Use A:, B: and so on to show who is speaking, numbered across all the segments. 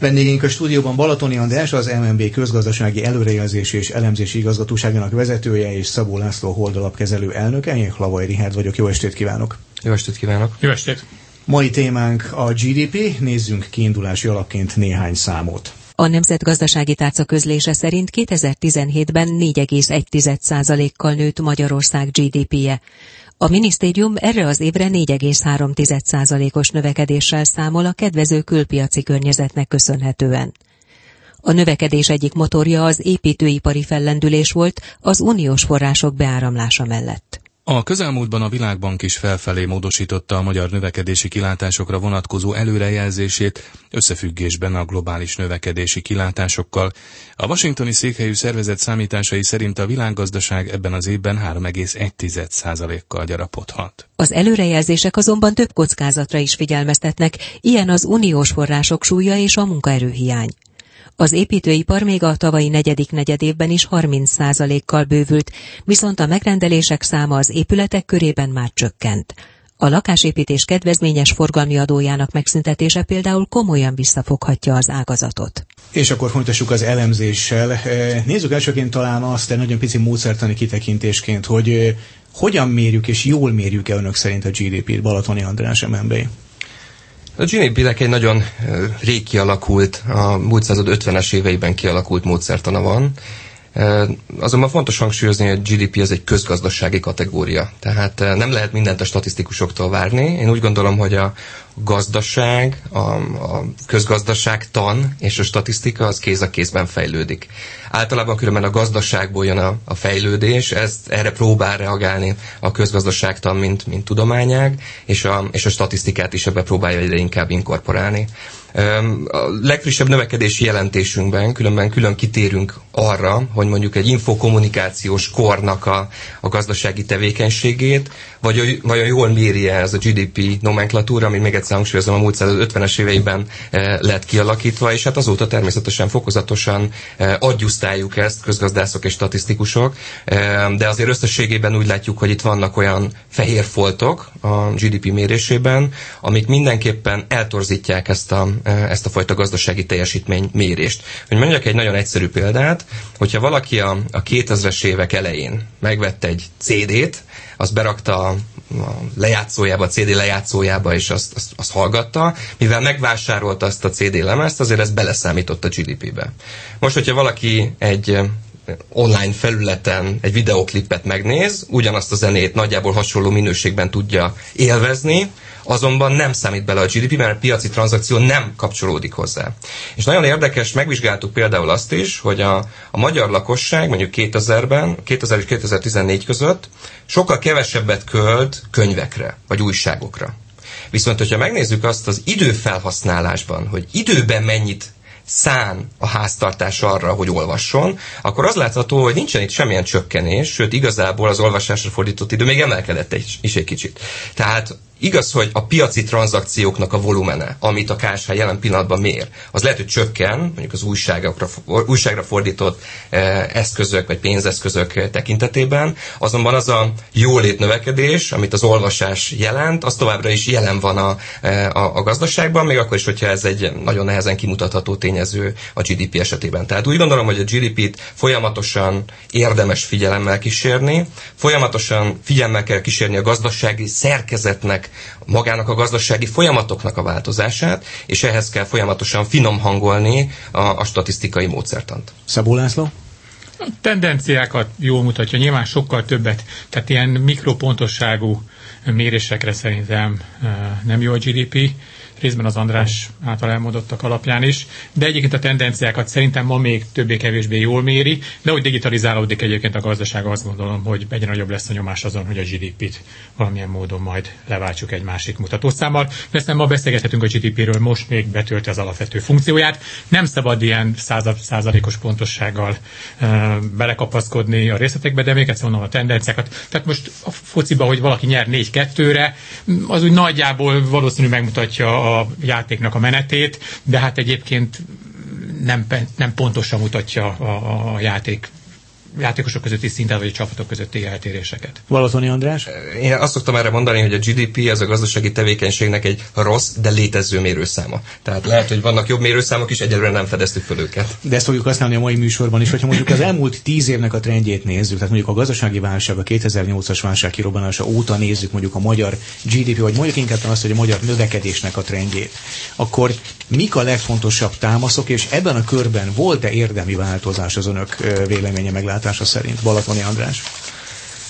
A: Vendégeink a stúdióban Balatoni András, az MNB közgazdasági előrejelzési és elemzési igazgatóságának vezetője és Szabó László holdalapkezelő elnöke. Én Hlavai Rihárd vagyok. Jó estét kívánok!
B: Jó estét kívánok!
C: Jó estét!
A: Mai témánk a GDP, nézzünk kiindulási alapként néhány számot.
D: A Nemzetgazdasági Tárca közlése szerint 2017-ben 4,1%-kal nőtt Magyarország GDP-je. A minisztérium erre az évre 4,3%-os növekedéssel számol a kedvező külpiaci környezetnek köszönhetően. A növekedés egyik motorja az építőipari fellendülés volt az uniós források beáramlása mellett.
B: A közelmúltban a Világbank is felfelé módosította a magyar növekedési kilátásokra vonatkozó előrejelzését összefüggésben a globális növekedési kilátásokkal. A washingtoni székhelyű szervezet számításai szerint a világgazdaság ebben az évben 3,1%-kal gyarapodhat.
D: Az előrejelzések azonban több kockázatra is figyelmeztetnek, ilyen az uniós források súlya és a munkaerőhiány. Az építőipar még a tavalyi negyedik negyedévben is 30%-kal bővült, viszont a megrendelések száma az épületek körében már csökkent. A lakásépítés kedvezményes forgalmi adójának megszüntetése például komolyan visszafoghatja az ágazatot.
A: És akkor folytassuk az elemzéssel. Eh, nézzük elsőként talán azt, egy nagyon pici módszertani kitekintésként, hogy eh, hogyan mérjük és jól mérjük-e önök szerint a GDP-t, Balatoni András MNB?
B: A GDP-nek egy nagyon rég kialakult, a múlt század 50-es éveiben kialakult módszertana van, Azonban fontos hangsúlyozni, hogy a GDP az egy közgazdasági kategória. Tehát nem lehet mindent a statisztikusoktól várni. Én úgy gondolom, hogy a gazdaság, a, a közgazdaságtan és a statisztika az kéz a kézben fejlődik. Általában különben a gazdaságból jön a, a fejlődés, ezt erre próbál reagálni a közgazdaságtan, mint, mint tudományág, és a, és a statisztikát is ebbe próbálja egyre inkább inkorporálni. A legfrissebb növekedési jelentésünkben különben külön kitérünk arra, hogy mondjuk egy infokommunikációs kornak a, a gazdasági tevékenységét, vagy vajon jól méri ez a GDP nomenklatúra, ami még egyszer hangsúlyozom, a múlt 50-es éveiben lett kialakítva, és hát azóta természetesen fokozatosan adjusztáljuk ezt, közgazdászok és statisztikusok, de azért összességében úgy látjuk, hogy itt vannak olyan fehér foltok a GDP mérésében, amik mindenképpen eltorzítják ezt a, ezt a fajta gazdasági teljesítmény mérést. Hogy mondjak egy nagyon egyszerű példát, hogyha valaki a, a 2000-es évek elején megvette egy CD-t, azt berakta a lejátszójába, a CD lejátszójába, és azt, azt, azt hallgatta. Mivel megvásárolta azt a CD lemezt, azért ez beleszámított a GDP-be. Most, hogyha valaki egy online felületen egy videoklipet megnéz, ugyanazt a zenét nagyjából hasonló minőségben tudja élvezni, azonban nem számít bele a GDP, mert a piaci tranzakció nem kapcsolódik hozzá. És nagyon érdekes, megvizsgáltuk például azt is, hogy a, a magyar lakosság mondjuk 2000-ben, 2000 és 2014 között sokkal kevesebbet költ könyvekre, vagy újságokra. Viszont, hogyha megnézzük azt az időfelhasználásban, hogy időben mennyit szán a háztartás arra, hogy olvasson, akkor az látható, hogy nincsen itt semmilyen csökkenés, sőt igazából az olvasásra fordított idő még emelkedett is egy kicsit. Tehát Igaz, hogy a piaci tranzakcióknak a volumene, amit a KSH jelen pillanatban mér, az lehet, hogy csökken, mondjuk az újságokra, újságra fordított eh, eszközök vagy pénzeszközök tekintetében, azonban az a jólét növekedés, amit az olvasás jelent, az továbbra is jelen van a, eh, a, a gazdaságban, még akkor is, hogyha ez egy nagyon nehezen kimutatható tényező a GDP esetében. Tehát úgy gondolom, hogy a GDP-t folyamatosan érdemes figyelemmel kísérni, folyamatosan figyelemmel kell kísérni a gazdasági szerkezetnek magának a gazdasági folyamatoknak a változását, és ehhez kell folyamatosan finom hangolni a, a statisztikai módszertant.
A: Szabó László?
C: A tendenciákat jól mutatja, nyilván sokkal többet, tehát ilyen mikropontosságú mérésekre szerintem eh, nem jó a GDP, részben az András által elmondottak alapján is, de egyébként a tendenciákat szerintem ma még többé-kevésbé jól méri, de hogy digitalizálódik egyébként a gazdaság, azt gondolom, hogy egyre nagyobb lesz a nyomás azon, hogy a GDP-t valamilyen módon majd leváltsuk egy másik mutatószámmal. Persze ma beszélgethetünk a GDP-ről, most még betölti az alapvető funkcióját. Nem szabad ilyen század, százalékos pontossággal uh, belekapaszkodni a részletekbe, de még egyszer mondom a tendenciákat. Tehát most a fociba, hogy valaki nyer 4-2-re, az úgy nagyjából valószínű megmutatja a játéknak a menetét, de hát egyébként nem, nem pontosan mutatja a, a játék játékosok közötti szinten, vagy a csapatok közötti eltéréseket.
A: Balatoni András?
B: Én azt szoktam erre mondani, hogy a GDP az a gazdasági tevékenységnek egy rossz, de létező mérőszáma. Tehát lehet, hogy vannak jobb mérőszámok is, egyelőre nem fedeztük fel őket.
A: De ezt fogjuk használni a mai műsorban is, hogyha mondjuk az elmúlt tíz évnek a trendjét nézzük, tehát mondjuk a gazdasági válság, a 2008-as válság kirobbanása óta nézzük mondjuk a magyar GDP, vagy mondjuk inkább azt, hogy a magyar növekedésnek a trendjét, akkor mik a legfontosabb támaszok, és ebben a körben volt-e érdemi változás az önök véleménye meglátása szerint? Balatoni András?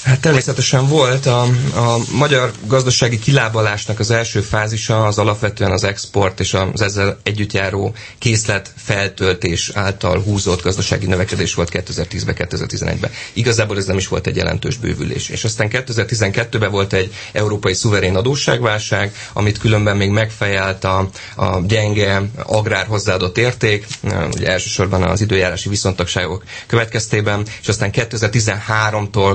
B: Hát természetesen volt. A, a magyar gazdasági kilábalásnak az első fázisa az alapvetően az export és az ezzel együtt járó készlet feltöltés által húzott gazdasági növekedés volt 2010-ben, 2011-ben. Igazából ez nem is volt egy jelentős bővülés. És aztán 2012-ben volt egy európai szuverén adósságválság, amit különben még megfejelt a, a gyenge agrár hozzáadott érték, ugye elsősorban az időjárási viszontagságok következtében, és aztán 2013-tól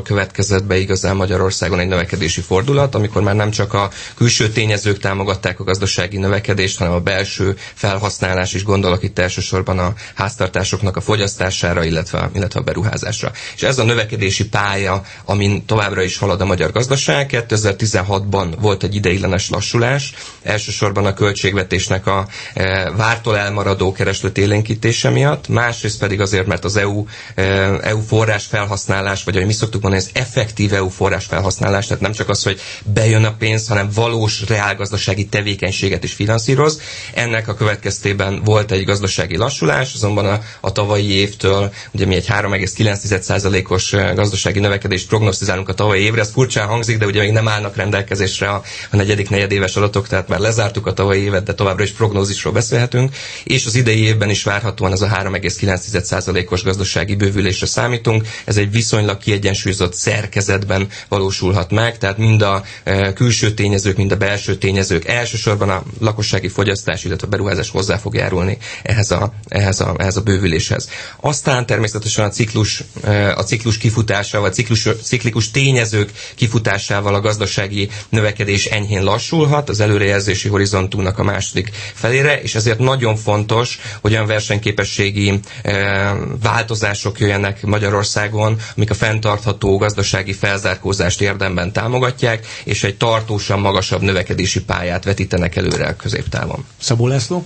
B: következett be igazán Magyarországon egy növekedési fordulat, amikor már nem csak a külső tényezők támogatták a gazdasági növekedést, hanem a belső felhasználás is gondolok itt elsősorban a háztartásoknak a fogyasztására, illetve, illetve a beruházásra. És ez a növekedési pálya, amin továbbra is halad a magyar gazdaság. 2016-ban volt egy ideiglenes lassulás, elsősorban a költségvetésnek a e, vártól elmaradó kereslet élénkítése miatt, másrészt pedig azért, mert az EU, e, EU forrás felhasználás, vagy ahogy mi szoktuk mondani, az effektív effektív EU forrás felhasználás, tehát nem csak az, hogy bejön a pénz, hanem valós reálgazdasági tevékenységet is finanszíroz. Ennek a következtében volt egy gazdasági lassulás, azonban a, a tavalyi évtől, ugye mi egy 3,9%-os gazdasági növekedést prognosztizálunk a tavalyi évre, ez furcsán hangzik, de ugye még nem állnak rendelkezésre a, a negyedik negyedéves adatok, tehát már lezártuk a tavalyi évet, de továbbra is prognózisról beszélhetünk, és az idei évben is várhatóan ez a 3,9%-os gazdasági bővülésre számítunk. Ez egy viszonylag kiegyensúlyozott szerkezet szerkezetben valósulhat meg, tehát mind a e, külső tényezők, mind a belső tényezők elsősorban a lakossági fogyasztás, illetve a beruházás hozzá fog járulni ehhez a, ehhez a, ehhez a bővüléshez. Aztán természetesen a ciklus, e, a ciklus kifutása, vagy ciklus, ciklikus tényezők kifutásával a gazdasági növekedés enyhén lassulhat az előrejelzési horizontunknak a második felére, és ezért nagyon fontos, hogy olyan versenyképességi e, változások jöjjenek Magyarországon, amik a fenntartható gazdasági gazdasági felzárkózást érdemben támogatják, és egy tartósan magasabb növekedési pályát vetítenek előre a középtávon.
A: Szabó László,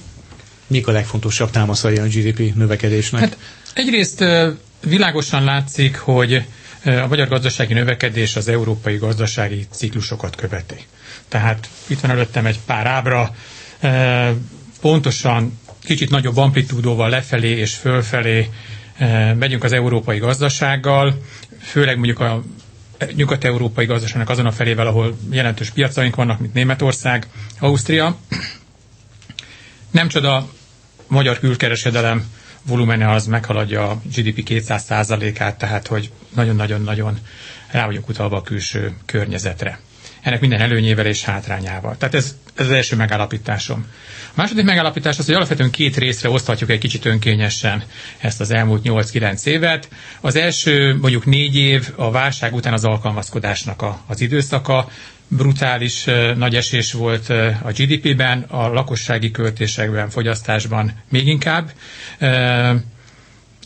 A: mik a legfontosabb támaszai a GDP növekedésnek? Hát
C: egyrészt világosan látszik, hogy a magyar gazdasági növekedés az európai gazdasági ciklusokat követi. Tehát itt van előttem egy pár ábra, pontosan kicsit nagyobb amplitúdóval lefelé és fölfelé megyünk az európai gazdasággal, főleg mondjuk a nyugat-európai gazdaságnak azon a felével, ahol jelentős piacaink vannak, mint Németország, Ausztria. Nem csoda, magyar külkereskedelem volumene az meghaladja a GDP 200%-át, tehát hogy nagyon-nagyon-nagyon rá vagyunk utalva a külső környezetre. Ennek minden előnyével és hátrányával. Tehát ez, ez az első megállapításom. A második megállapítás az, hogy alapvetően két részre oszthatjuk egy kicsit önkényesen ezt az elmúlt 8-9 évet. Az első mondjuk négy év a válság után az alkalmazkodásnak a, az időszaka, brutális nagy esés volt a GDP-ben, a lakossági költésekben, fogyasztásban még inkább.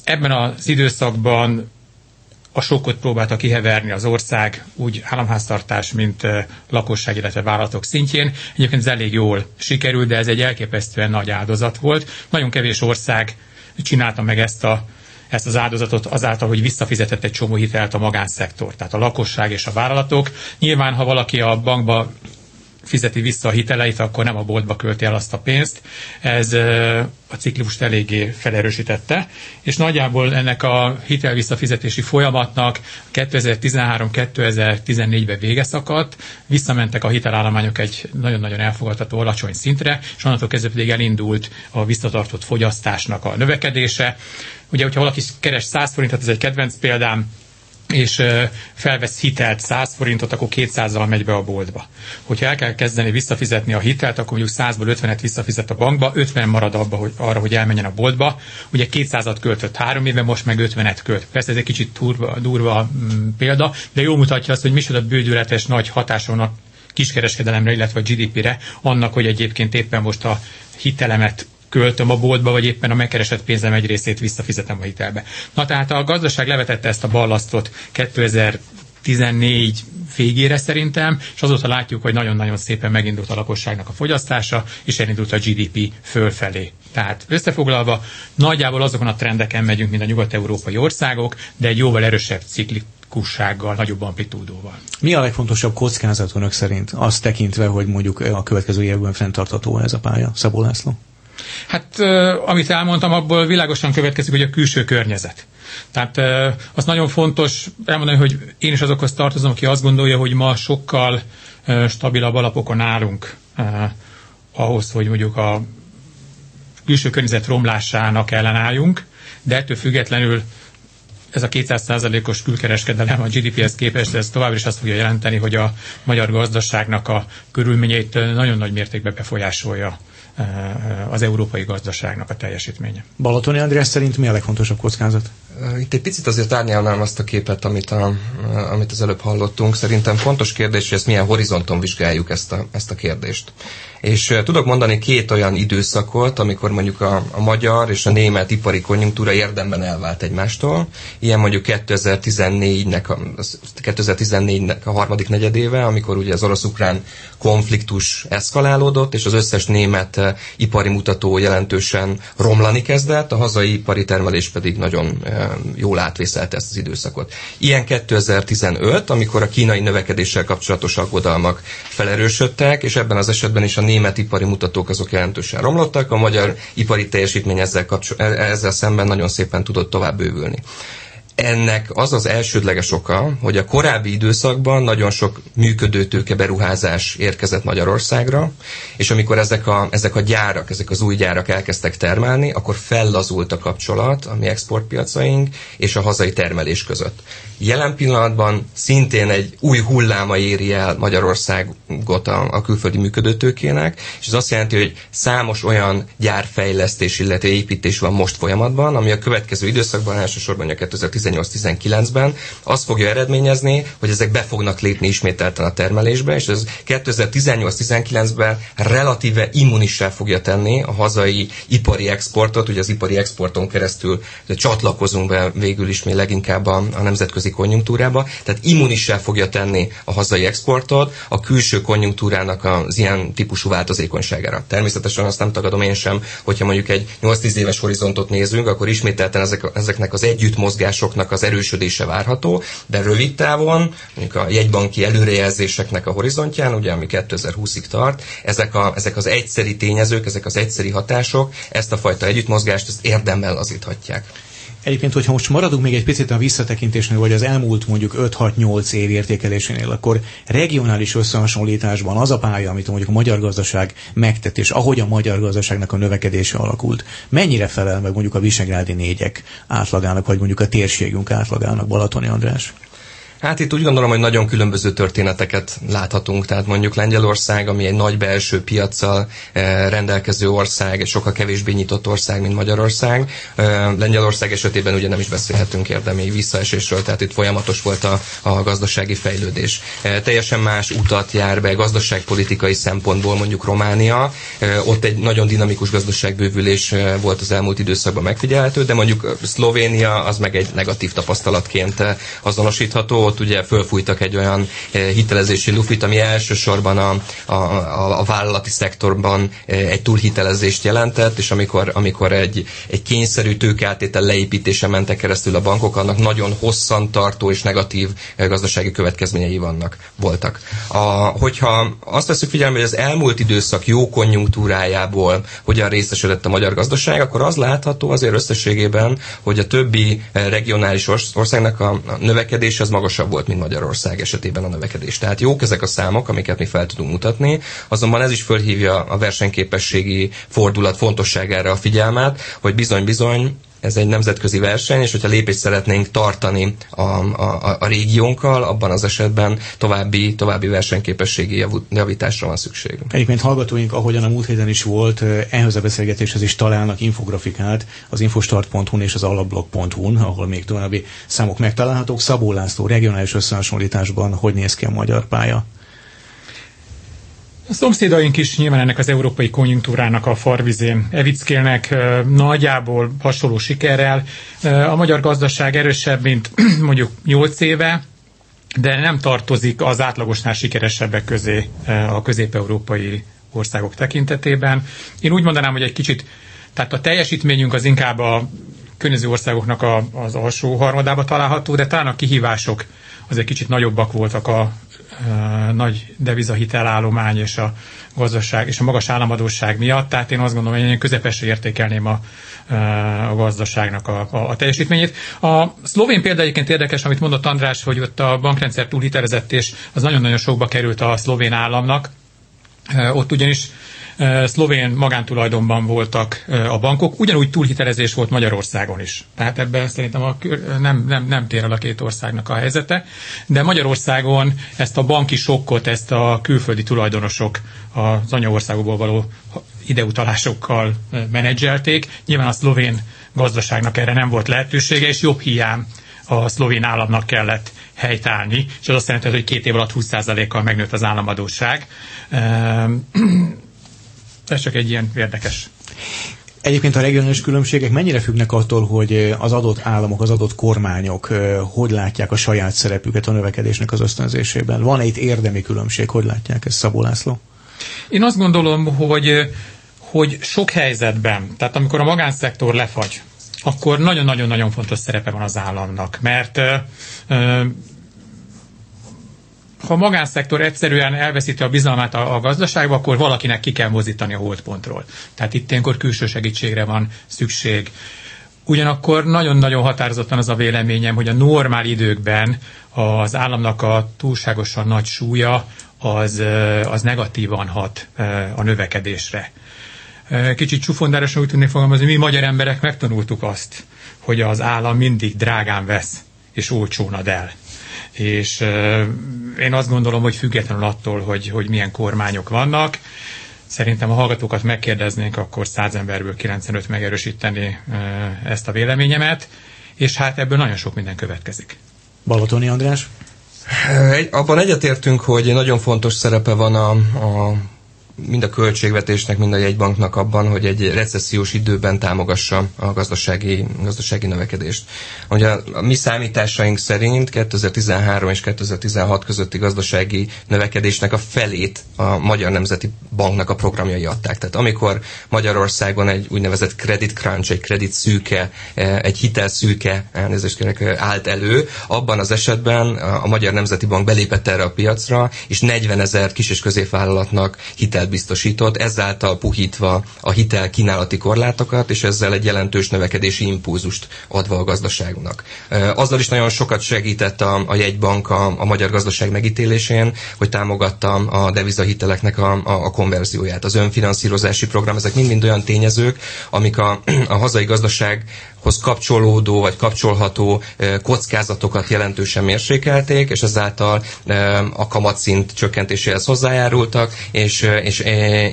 C: Ebben az időszakban a sokkot próbálta kiheverni az ország úgy államháztartás, mint lakosság, illetve vállalatok szintjén. Egyébként ez elég jól sikerült, de ez egy elképesztően nagy áldozat volt. Nagyon kevés ország csinálta meg ezt a ezt az áldozatot azáltal, hogy visszafizetett egy csomó hitelt a magánszektor, tehát a lakosság és a vállalatok. Nyilván, ha valaki a bankba fizeti vissza a hiteleit, akkor nem a boltba költi el azt a pénzt. Ez a ciklust eléggé felerősítette, és nagyjából ennek a hitel visszafizetési folyamatnak 2013-2014-ben vége szakadt, visszamentek a hitelállományok egy nagyon-nagyon elfogadható alacsony szintre, és onnantól kezdve pedig elindult a visszatartott fogyasztásnak a növekedése. Ugye, hogyha valaki keres 100 forintot, ez egy kedvenc példám, és felvesz hitelt 100 forintot, akkor 200-zal megy be a boltba. Hogyha el kell kezdeni visszafizetni a hitelt, akkor mondjuk 100-ból 50-et visszafizet a bankba, 50 marad abba, hogy, arra, hogy elmenjen a boltba. Ugye 200-at költött három éve, most meg 50-et költ. Persze ez egy kicsit durva, durva mm, példa, de jól mutatja azt, hogy micsoda bődületes nagy hatása kiskereskedelemre, illetve a GDP-re, annak, hogy egyébként éppen most a hitelemet költöm a boltba, vagy éppen a megkeresett pénzem egy részét visszafizetem a hitelbe. Na tehát a gazdaság levetette ezt a ballasztot 2014 végére szerintem, és azóta látjuk, hogy nagyon-nagyon szépen megindult a lakosságnak a fogyasztása, és elindult a GDP fölfelé. Tehát összefoglalva, nagyjából azokon a trendeken megyünk, mint a nyugat-európai országok, de egy jóval erősebb ciklik kussággal, nagyobb amplitúdóval.
A: Mi a legfontosabb kockázat önök szerint, azt tekintve, hogy mondjuk a következő évben fenntartható ez a pálya? Szabó László?
C: Hát, amit elmondtam, abból világosan következik, hogy a külső környezet. Tehát az nagyon fontos elmondani, hogy én is azokhoz tartozom, aki azt gondolja, hogy ma sokkal stabilabb alapokon állunk ahhoz, hogy mondjuk a külső környezet romlásának ellenálljunk, de ettől függetlenül ez a 200%-os külkereskedelem a GDP-hez képest, ez továbbra is azt fogja jelenteni, hogy a magyar gazdaságnak a körülményeit nagyon nagy mértékben befolyásolja az európai gazdaságnak a teljesítménye.
A: Balatoni András szerint mi a legfontosabb kockázat?
B: Itt egy picit azért árnyalnám azt a képet, amit, a, amit az előbb hallottunk. Szerintem fontos kérdés, hogy ezt milyen horizonton vizsgáljuk ezt a, ezt a kérdést. És tudok mondani két olyan időszakot, amikor mondjuk a, a magyar és a német ipari konjunktúra érdemben elvált egymástól. Ilyen mondjuk 2014-nek a, 2014-nek a harmadik negyedéve, amikor ugye az orosz-ukrán konfliktus eszkalálódott, és az összes német ipari mutató jelentősen romlani kezdett, a hazai ipari termelés pedig nagyon jól átvészelte ezt az időszakot. Ilyen 2015, amikor a kínai növekedéssel kapcsolatos aggodalmak felerősödtek, és ebben az esetben is a német ipari mutatók azok jelentősen romlottak, a magyar ipari teljesítmény ezzel, kapcsol- e- ezzel szemben nagyon szépen tudott tovább bővülni ennek az az elsődleges oka, hogy a korábbi időszakban nagyon sok működőtőke beruházás érkezett Magyarországra, és amikor ezek a, ezek a gyárak, ezek az új gyárak elkezdtek termelni, akkor fellazult a kapcsolat a mi exportpiacaink és a hazai termelés között. Jelen pillanatban szintén egy új hulláma éri el Magyarországot a, a külföldi működőtőkének, és ez azt jelenti, hogy számos olyan gyárfejlesztés, illetve építés van most folyamatban, ami a következő időszakban, elsősorban a 2018-19-ben azt fogja eredményezni, hogy ezek be fognak lépni ismételten a termelésbe, és ez 2018-19-ben relatíve immunissá fogja tenni a hazai ipari exportot, ugye az ipari exporton keresztül csatlakozunk be végül is mi leginkább a, a nemzetközi konjunktúrába, tehát immunissá fogja tenni a hazai exportot a külső konjunktúrának az ilyen típusú változékonyságára. Természetesen azt nem tagadom én sem, hogyha mondjuk egy 8-10 éves horizontot nézünk, akkor ismételten ezek, ezeknek az együttmozgásoknak az erősödése várható, de rövid távon, mondjuk a jegybanki előrejelzéseknek a horizontján, ugye ami 2020-ig tart, ezek, a, ezek az egyszeri tényezők, ezek az egyszeri hatások ezt a fajta együttmozgást ezt érdemmel lazíthatják.
A: Egyébként, hogyha most maradunk még egy picit a visszatekintésnél, vagy az elmúlt mondjuk 5-6-8 év értékelésénél, akkor regionális összehasonlításban az a pálya, amit mondjuk a magyar gazdaság megtett, és ahogy a magyar gazdaságnak a növekedése alakult, mennyire felel meg mondjuk a visegrádi négyek átlagának, vagy mondjuk a térségünk átlagának, Balatoni András?
B: Hát itt úgy gondolom, hogy nagyon különböző történeteket láthatunk. Tehát mondjuk Lengyelország, ami egy nagy belső piaccal eh, rendelkező ország, egy sokkal kevésbé nyitott ország, mint Magyarország. Eh, Lengyelország esetében ugye nem is beszélhetünk érdemi visszaesésről, tehát itt folyamatos volt a, a gazdasági fejlődés. Eh, teljesen más utat jár be gazdaságpolitikai szempontból mondjuk Románia. Ott egy nagyon dinamikus gazdaságbővülés volt az elmúlt időszakban megfigyelhető, de mondjuk Szlovénia az meg egy negatív tapasztalatként azonosítható ott ugye fölfújtak egy olyan eh, hitelezési lufit, ami elsősorban a, a, a, a vállalati szektorban eh, egy túlhitelezést jelentett, és amikor, amikor egy, egy kényszerű tőkeáttétel leépítése mentek keresztül a bankok, annak nagyon hosszan tartó és negatív eh, gazdasági következményei vannak, voltak. A, hogyha azt veszük figyelembe, hogy az elmúlt időszak jó konjunktúrájából hogyan részesedett a magyar gazdaság, akkor az látható azért összességében, hogy a többi regionális országnak a növekedés az magasabb magasabb volt, mint Magyarország esetében a növekedés. Tehát jók ezek a számok, amiket mi fel tudunk mutatni, azonban ez is fölhívja a versenyképességi fordulat fontosságára a figyelmet, hogy bizony-bizony ez egy nemzetközi verseny, és hogyha lépést szeretnénk tartani a, a, a régiónkkal, abban az esetben további, további versenyképességi javításra van szükség.
A: Egyébként hallgatóink, ahogyan a múlt héten is volt, ehhez a beszélgetéshez is találnak infografikát az infostart.hu-n és az alapblog.hu-n, ahol még további számok megtalálhatók. Szabó László regionális összehasonlításban hogy néz ki a magyar pálya?
C: A szomszédaink is nyilván ennek az európai konjunktúrának a farvizén evickélnek nagyjából hasonló sikerrel. A magyar gazdaság erősebb, mint mondjuk 8 éve, de nem tartozik az átlagosnál sikeresebbek közé a közép-európai országok tekintetében. Én úgy mondanám, hogy egy kicsit, tehát a teljesítményünk az inkább a környező országoknak a, az alsó harmadába található, de talán a kihívások az egy kicsit nagyobbak voltak a, a nagy devizahitelállomány és a gazdaság és a magas államadóság miatt, tehát én azt gondolom, hogy én közepesre értékelném a, a gazdaságnak a, a, a teljesítményét. A szlovén példa egyébként érdekes, amit mondott András, hogy ott a bankrendszer túlhitelezett, és az nagyon-nagyon sokba került a szlovén államnak. Ott ugyanis szlovén magántulajdonban voltak a bankok, ugyanúgy túlhitelezés volt Magyarországon is. Tehát ebben szerintem a, nem, nem, nem tér el a két országnak a helyzete, de Magyarországon ezt a banki sokkot, ezt a külföldi tulajdonosok az anyaországokból való ideutalásokkal menedzselték. Nyilván a szlovén gazdaságnak erre nem volt lehetősége, és jobb hiány a szlovén államnak kellett helytállni, és az azt jelenti, hogy két év alatt 20%-kal megnőtt az államadóság. Ez csak egy ilyen érdekes
A: Egyébként a regionális különbségek mennyire függnek attól, hogy az adott államok, az adott kormányok hogy látják a saját szerepüket a növekedésnek az ösztönzésében? Van-e itt érdemi különbség? Hogy látják ezt, Szabó László?
C: Én azt gondolom, hogy, hogy sok helyzetben, tehát amikor a magánszektor lefagy, akkor nagyon-nagyon-nagyon fontos szerepe van az államnak, mert ha a magánszektor egyszerűen elveszíti a bizalmát a, a gazdaságba, akkor valakinek ki kell mozítani a holdpontról. Tehát itt ilyenkor külső segítségre van szükség. Ugyanakkor nagyon-nagyon határozottan az a véleményem, hogy a normál időkben az államnak a túlságosan nagy súlya az, az negatívan hat a növekedésre. Kicsit csufondárosan úgy tudnék fogalmazni, mi magyar emberek megtanultuk azt, hogy az állam mindig drágán vesz, és olcsón ad el és én azt gondolom, hogy függetlenül attól, hogy, hogy milyen kormányok vannak, Szerintem a hallgatókat megkérdeznénk, akkor 100 emberből 95 megerősíteni ezt a véleményemet, és hát ebből nagyon sok minden következik.
A: Balatoni András?
B: Abban egyetértünk, hogy nagyon fontos szerepe van a, a mind a költségvetésnek, mind a jegybanknak abban, hogy egy recessziós időben támogassa a gazdasági, gazdasági növekedést. Ugye a, a mi számításaink szerint 2013 és 2016 közötti gazdasági növekedésnek a felét a Magyar Nemzeti Banknak a programjai adták. Tehát amikor Magyarországon egy úgynevezett credit crunch, egy credit szűke, e, egy hitel szűke, elnézést kérek, állt elő, abban az esetben a Magyar Nemzeti Bank belépett erre a piacra, és 40 ezer kis és középvállalatnak hitel hitelt biztosított, ezáltal puhítva a hitel kínálati korlátokat, és ezzel egy jelentős növekedési impulzust adva a gazdaságnak. Azzal is nagyon sokat segített a, a jegybank a, a magyar gazdaság megítélésén, hogy támogatta a devizahiteleknek a, a, a konverzióját. Az önfinanszírozási program, ezek mind-mind olyan tényezők, amik a, a hazai gazdaság hoz kapcsolódó vagy kapcsolható kockázatokat jelentősen mérsékelték, és ezáltal a kamatszint csökkentéséhez hozzájárultak, és, és,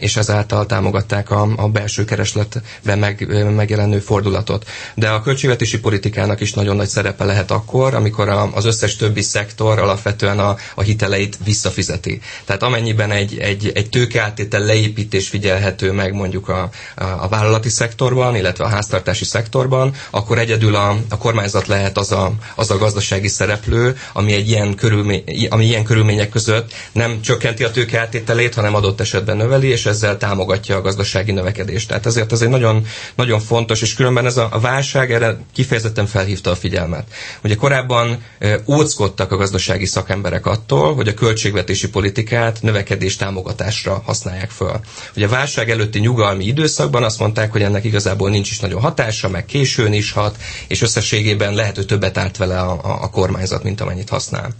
B: és ezáltal támogatták a, a belső keresletben meg, megjelenő fordulatot. De a költségvetési politikának is nagyon nagy szerepe lehet akkor, amikor a, az összes többi szektor alapvetően a, a hiteleit visszafizeti. Tehát amennyiben egy, egy, egy tőkeáttétel leépítés figyelhető meg mondjuk a, a, a vállalati szektorban, illetve a háztartási szektorban, akkor egyedül a, a kormányzat lehet az a, az a gazdasági szereplő, ami, egy ilyen körülmény, ami ilyen körülmények között nem csökkenti a tőke áttételét, hanem adott esetben növeli, és ezzel támogatja a gazdasági növekedést. Tehát ezért ez egy nagyon, nagyon fontos, és különben ez a, a válság erre kifejezetten felhívta a figyelmet. Ugye korábban óckodtak a gazdasági szakemberek attól, hogy a költségvetési politikát növekedés támogatásra használják föl. Ugye a válság előtti nyugalmi időszakban azt mondták, hogy ennek igazából nincs is nagyon hatása, meg későn későn is hat, és összességében lehet, hogy többet árt vele a, a, a kormányzat, mint amennyit használ.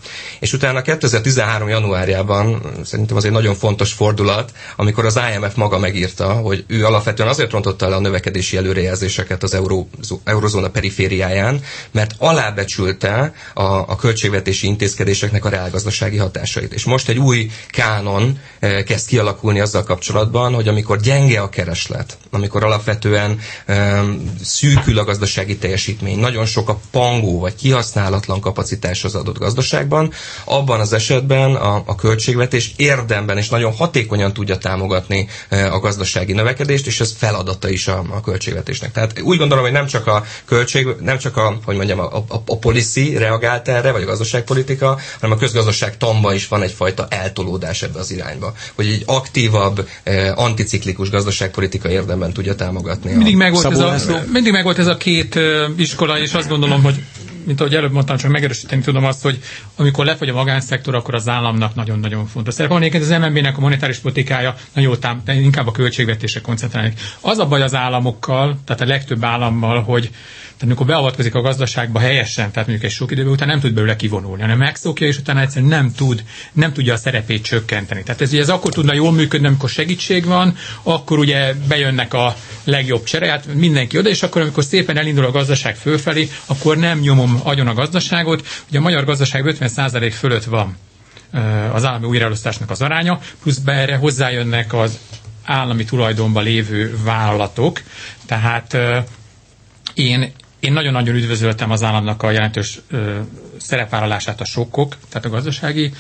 B: És utána 2013. januárjában szerintem az egy nagyon fontos fordulat, amikor az IMF maga megírta, hogy ő alapvetően azért rontotta le a növekedési előrejelzéseket az euró, eurozóna perifériáján, mert alábecsülte a, a költségvetési intézkedéseknek a reálgazdasági hatásait. És most egy új kánon e, kezd kialakulni azzal kapcsolatban, hogy amikor gyenge a kereslet, amikor alapvetően e, szűkül a gazdasági teljesítmény, nagyon sok a pangó vagy kihasználatlan kapacitás az adott gazdaságban, abban az esetben a, a költségvetés érdemben és nagyon hatékonyan tudja támogatni a gazdasági növekedést, és ez feladata is a, a költségvetésnek. Tehát úgy gondolom, hogy nem csak a költség, nem csak a, hogy mondjam, a, a, a policy reagált erre, vagy a gazdaságpolitika, hanem a közgazdaság tamba is van egyfajta eltolódás ebbe az irányba. Hogy egy aktívabb, anticiklikus gazdaságpolitika érdemben tudja támogatni.
C: Mindig megvolt, ez a, mindig megvolt ez a két iskola, és azt gondolom, hogy mint ahogy előbb mondtam, csak megerősíteni tudom azt, hogy amikor lefogy a magánszektor, akkor az államnak nagyon-nagyon fontos szerep van. az MNB-nek a monetáris politikája nagyon tám, inkább a költségvetésre koncentrálni. Az a baj az államokkal, tehát a legtöbb állammal, hogy tehát amikor beavatkozik a gazdaságba helyesen, tehát mondjuk egy sok idő után nem tud belőle kivonulni, hanem megszokja, és utána egyszerűen nem tud, nem tudja a szerepét csökkenteni. Tehát ez, ez akkor tudna jól működni, amikor segítség van, akkor ugye bejönnek a legjobb csereját, mindenki oda, és akkor amikor szépen elindul a gazdaság fölfelé, akkor nem nyomom agyon a gazdaságot. Ugye a magyar gazdaság 50% fölött van az állami újraelosztásnak az aránya, plusz be erre hozzájönnek az állami tulajdonban lévő vállalatok, tehát én, én nagyon-nagyon üdvözöltem az államnak a jelentős ö, szerepvállalását a sokkok, tehát a gazdasági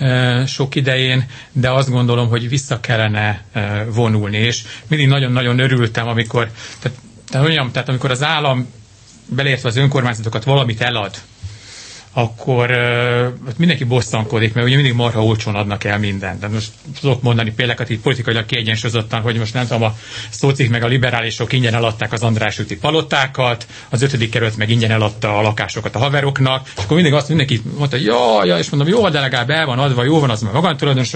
C: ö, sok idején, de azt gondolom, hogy vissza kellene ö, vonulni, és mindig nagyon-nagyon örültem, amikor, tehát, tehát, olyan, tehát amikor az állam beleértve az önkormányzatokat valamit elad, akkor uh, mindenki bosszankodik, mert ugye mindig marha olcsón adnak el mindent. De most tudok mondani példákat itt politikailag kiegyensúlyozottan, hogy most nem tudom, a szócik meg a liberálisok ingyen eladták az András úti palotákat, az ötödik kerület meg ingyen eladta a lakásokat a haveroknak, és akkor mindig azt mindenki mondta, hogy ja, ja, és mondom, jó, de legalább el van adva, jó van, az meg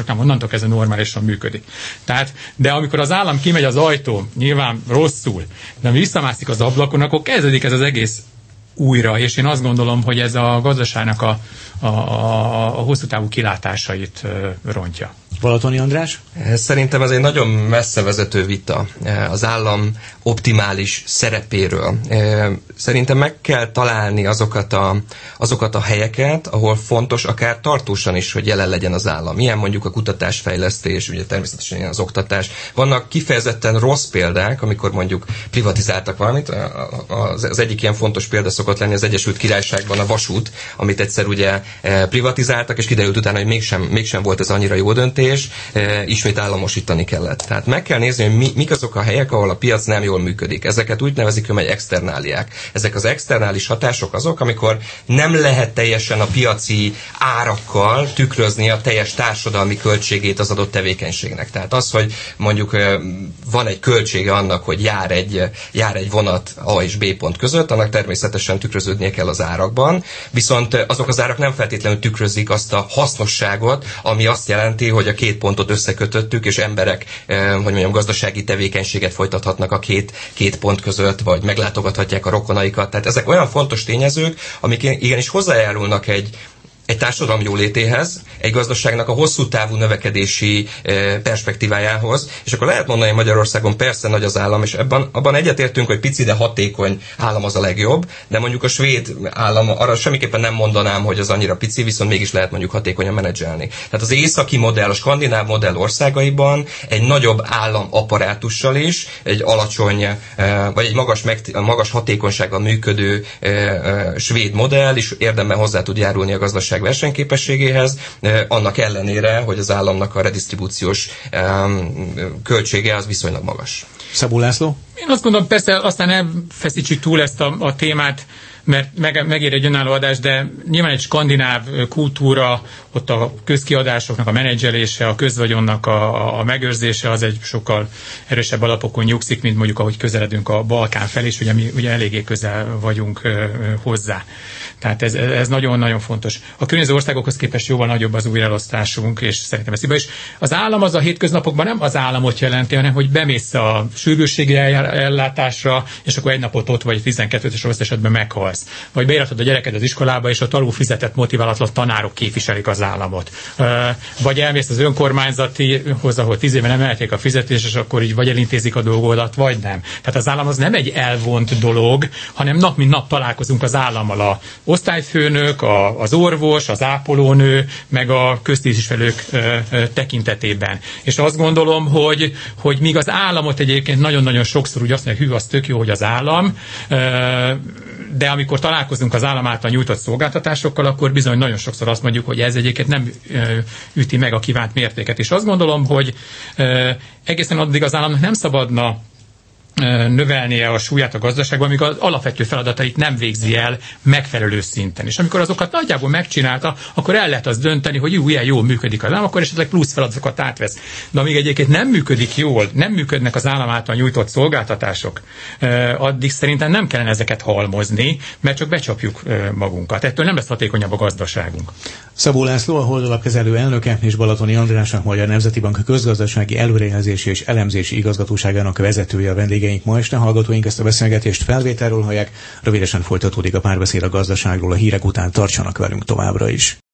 C: nem onnantól ez normálisan működik. Tehát, de amikor az állam kimegy az ajtó, nyilván rosszul, de visszamászik az ablakon, akkor kezdődik ez az egész újra, és én azt gondolom, hogy ez a gazdaságnak a, a, a, a hosszú távú kilátásait rontja.
A: Balatoni András?
B: Szerintem ez egy nagyon messze vezető vita az állam optimális szerepéről. Szerintem meg kell találni azokat a, azokat a helyeket, ahol fontos, akár tartósan is, hogy jelen legyen az állam. Ilyen mondjuk a kutatásfejlesztés, ugye természetesen ilyen az oktatás. Vannak kifejezetten rossz példák, amikor mondjuk privatizáltak valamit. Az egyik ilyen fontos példa szokott lenni az Egyesült Királyságban a vasút, amit egyszer ugye privatizáltak, és kiderült utána, hogy mégsem, mégsem volt ez annyira jó döntés, ismét államosítani kellett. Tehát meg kell nézni, hogy mi, mik azok a helyek, ahol a piac nem jól működik. Ezeket úgy nevezik, hogy externáliák. Ezek az externális hatások azok, amikor nem lehet teljesen a piaci árakkal tükrözni a teljes társadalmi költségét az adott tevékenységnek. Tehát az, hogy mondjuk van egy költsége annak, hogy jár egy, jár egy vonat A és B pont között, annak természetesen tükröződnie kell az árakban, viszont azok az árak nem feltétlenül tükrözik azt a hasznosságot, ami azt jelenti, hogy a két pontot összekötöttük, és emberek, hogy mondjam, gazdasági tevékenységet folytathatnak a két, két pont között, vagy meglátogathatják a rokonaikat. Tehát ezek olyan fontos tényezők, amik igenis hozzájárulnak egy, egy társadalom jólétéhez, egy gazdaságnak a hosszú távú növekedési eh, perspektívájához, és akkor lehet mondani, hogy Magyarországon persze nagy az állam, és ebben, abban egyetértünk, hogy pici, de hatékony állam az a legjobb, de mondjuk a svéd állam, arra semmiképpen nem mondanám, hogy az annyira pici, viszont mégis lehet mondjuk hatékonyan menedzselni. Tehát az északi modell, a skandináv modell országaiban egy nagyobb állam apparátussal is, egy alacsony, eh, vagy egy magas, magas hatékonysággal működő eh, svéd modell is érdemben hozzá tud járulni a gazdaság versenyképességéhez, annak ellenére, hogy az államnak a redistribúciós költsége az viszonylag magas.
A: Szabó László?
C: Én azt gondolom, persze aztán elfeszítsük túl ezt a, a témát, mert meg, megér egy önálló adás, de nyilván egy skandináv kultúra, ott a közkiadásoknak a menedzselése, a közvagyonnak a, a megőrzése az egy sokkal erősebb alapokon nyugszik, mint mondjuk ahogy közeledünk a Balkán felé, és ugye mi ugye eléggé közel vagyunk hozzá. Tehát ez, ez nagyon-nagyon fontos. A környező országokhoz képest jóval nagyobb az újraelosztásunk, és szerintem ez hiba is. Az állam az a hétköznapokban nem az államot jelenti, hanem hogy bemész a sürgősségi ellátásra, és akkor egy napot ott vagy 12 és rossz esetben meghalsz. Vagy beíratod a gyereked az iskolába, és a alul fizetett motiválatlan tanárok képviselik az államot. Vagy elmész az önkormányzatihoz, ahol tíz éve nem a fizetést, és akkor így vagy elintézik a dolgodat, vagy nem. Tehát az állam az nem egy elvont dolog, hanem nap mint nap találkozunk az állammal a osztályfőnök, a, az orvos, az ápolónő, meg a köztisztviselők tekintetében. És azt gondolom, hogy, hogy míg az államot egyébként nagyon-nagyon sokszor úgy azt mondják, hű, az tök jó, hogy az állam, de amikor találkozunk az állam által nyújtott szolgáltatásokkal, akkor bizony nagyon sokszor azt mondjuk, hogy ez egyébként nem üti meg a kívánt mértéket. És azt gondolom, hogy egészen addig az államnak nem szabadna növelnie a súlyát a gazdaságban, amikor az alapvető feladatait nem végzi el megfelelő szinten. És amikor azokat nagyjából megcsinálta, akkor el lehet az dönteni, hogy jó, ilyen jól működik az állam, akkor esetleg plusz feladatokat átvesz. De amíg egyébként nem működik jól, nem működnek az állam által nyújtott szolgáltatások, addig szerintem nem kellene ezeket halmozni, mert csak becsapjuk magunkat. Ettől nem lesz hatékonyabb a gazdaságunk.
A: Szabó László, a Holdalapkezelő elnöke és Balatoni Andrásnak Magyar Nemzeti Bank közgazdasági előrejelzési és elemzési igazgatóságának vezetője a vendég vendégeink ma este, hallgatóink ezt a beszélgetést felvételről hallják, rövidesen folytatódik a párbeszéd a gazdaságról, a hírek után tartsanak velünk továbbra is.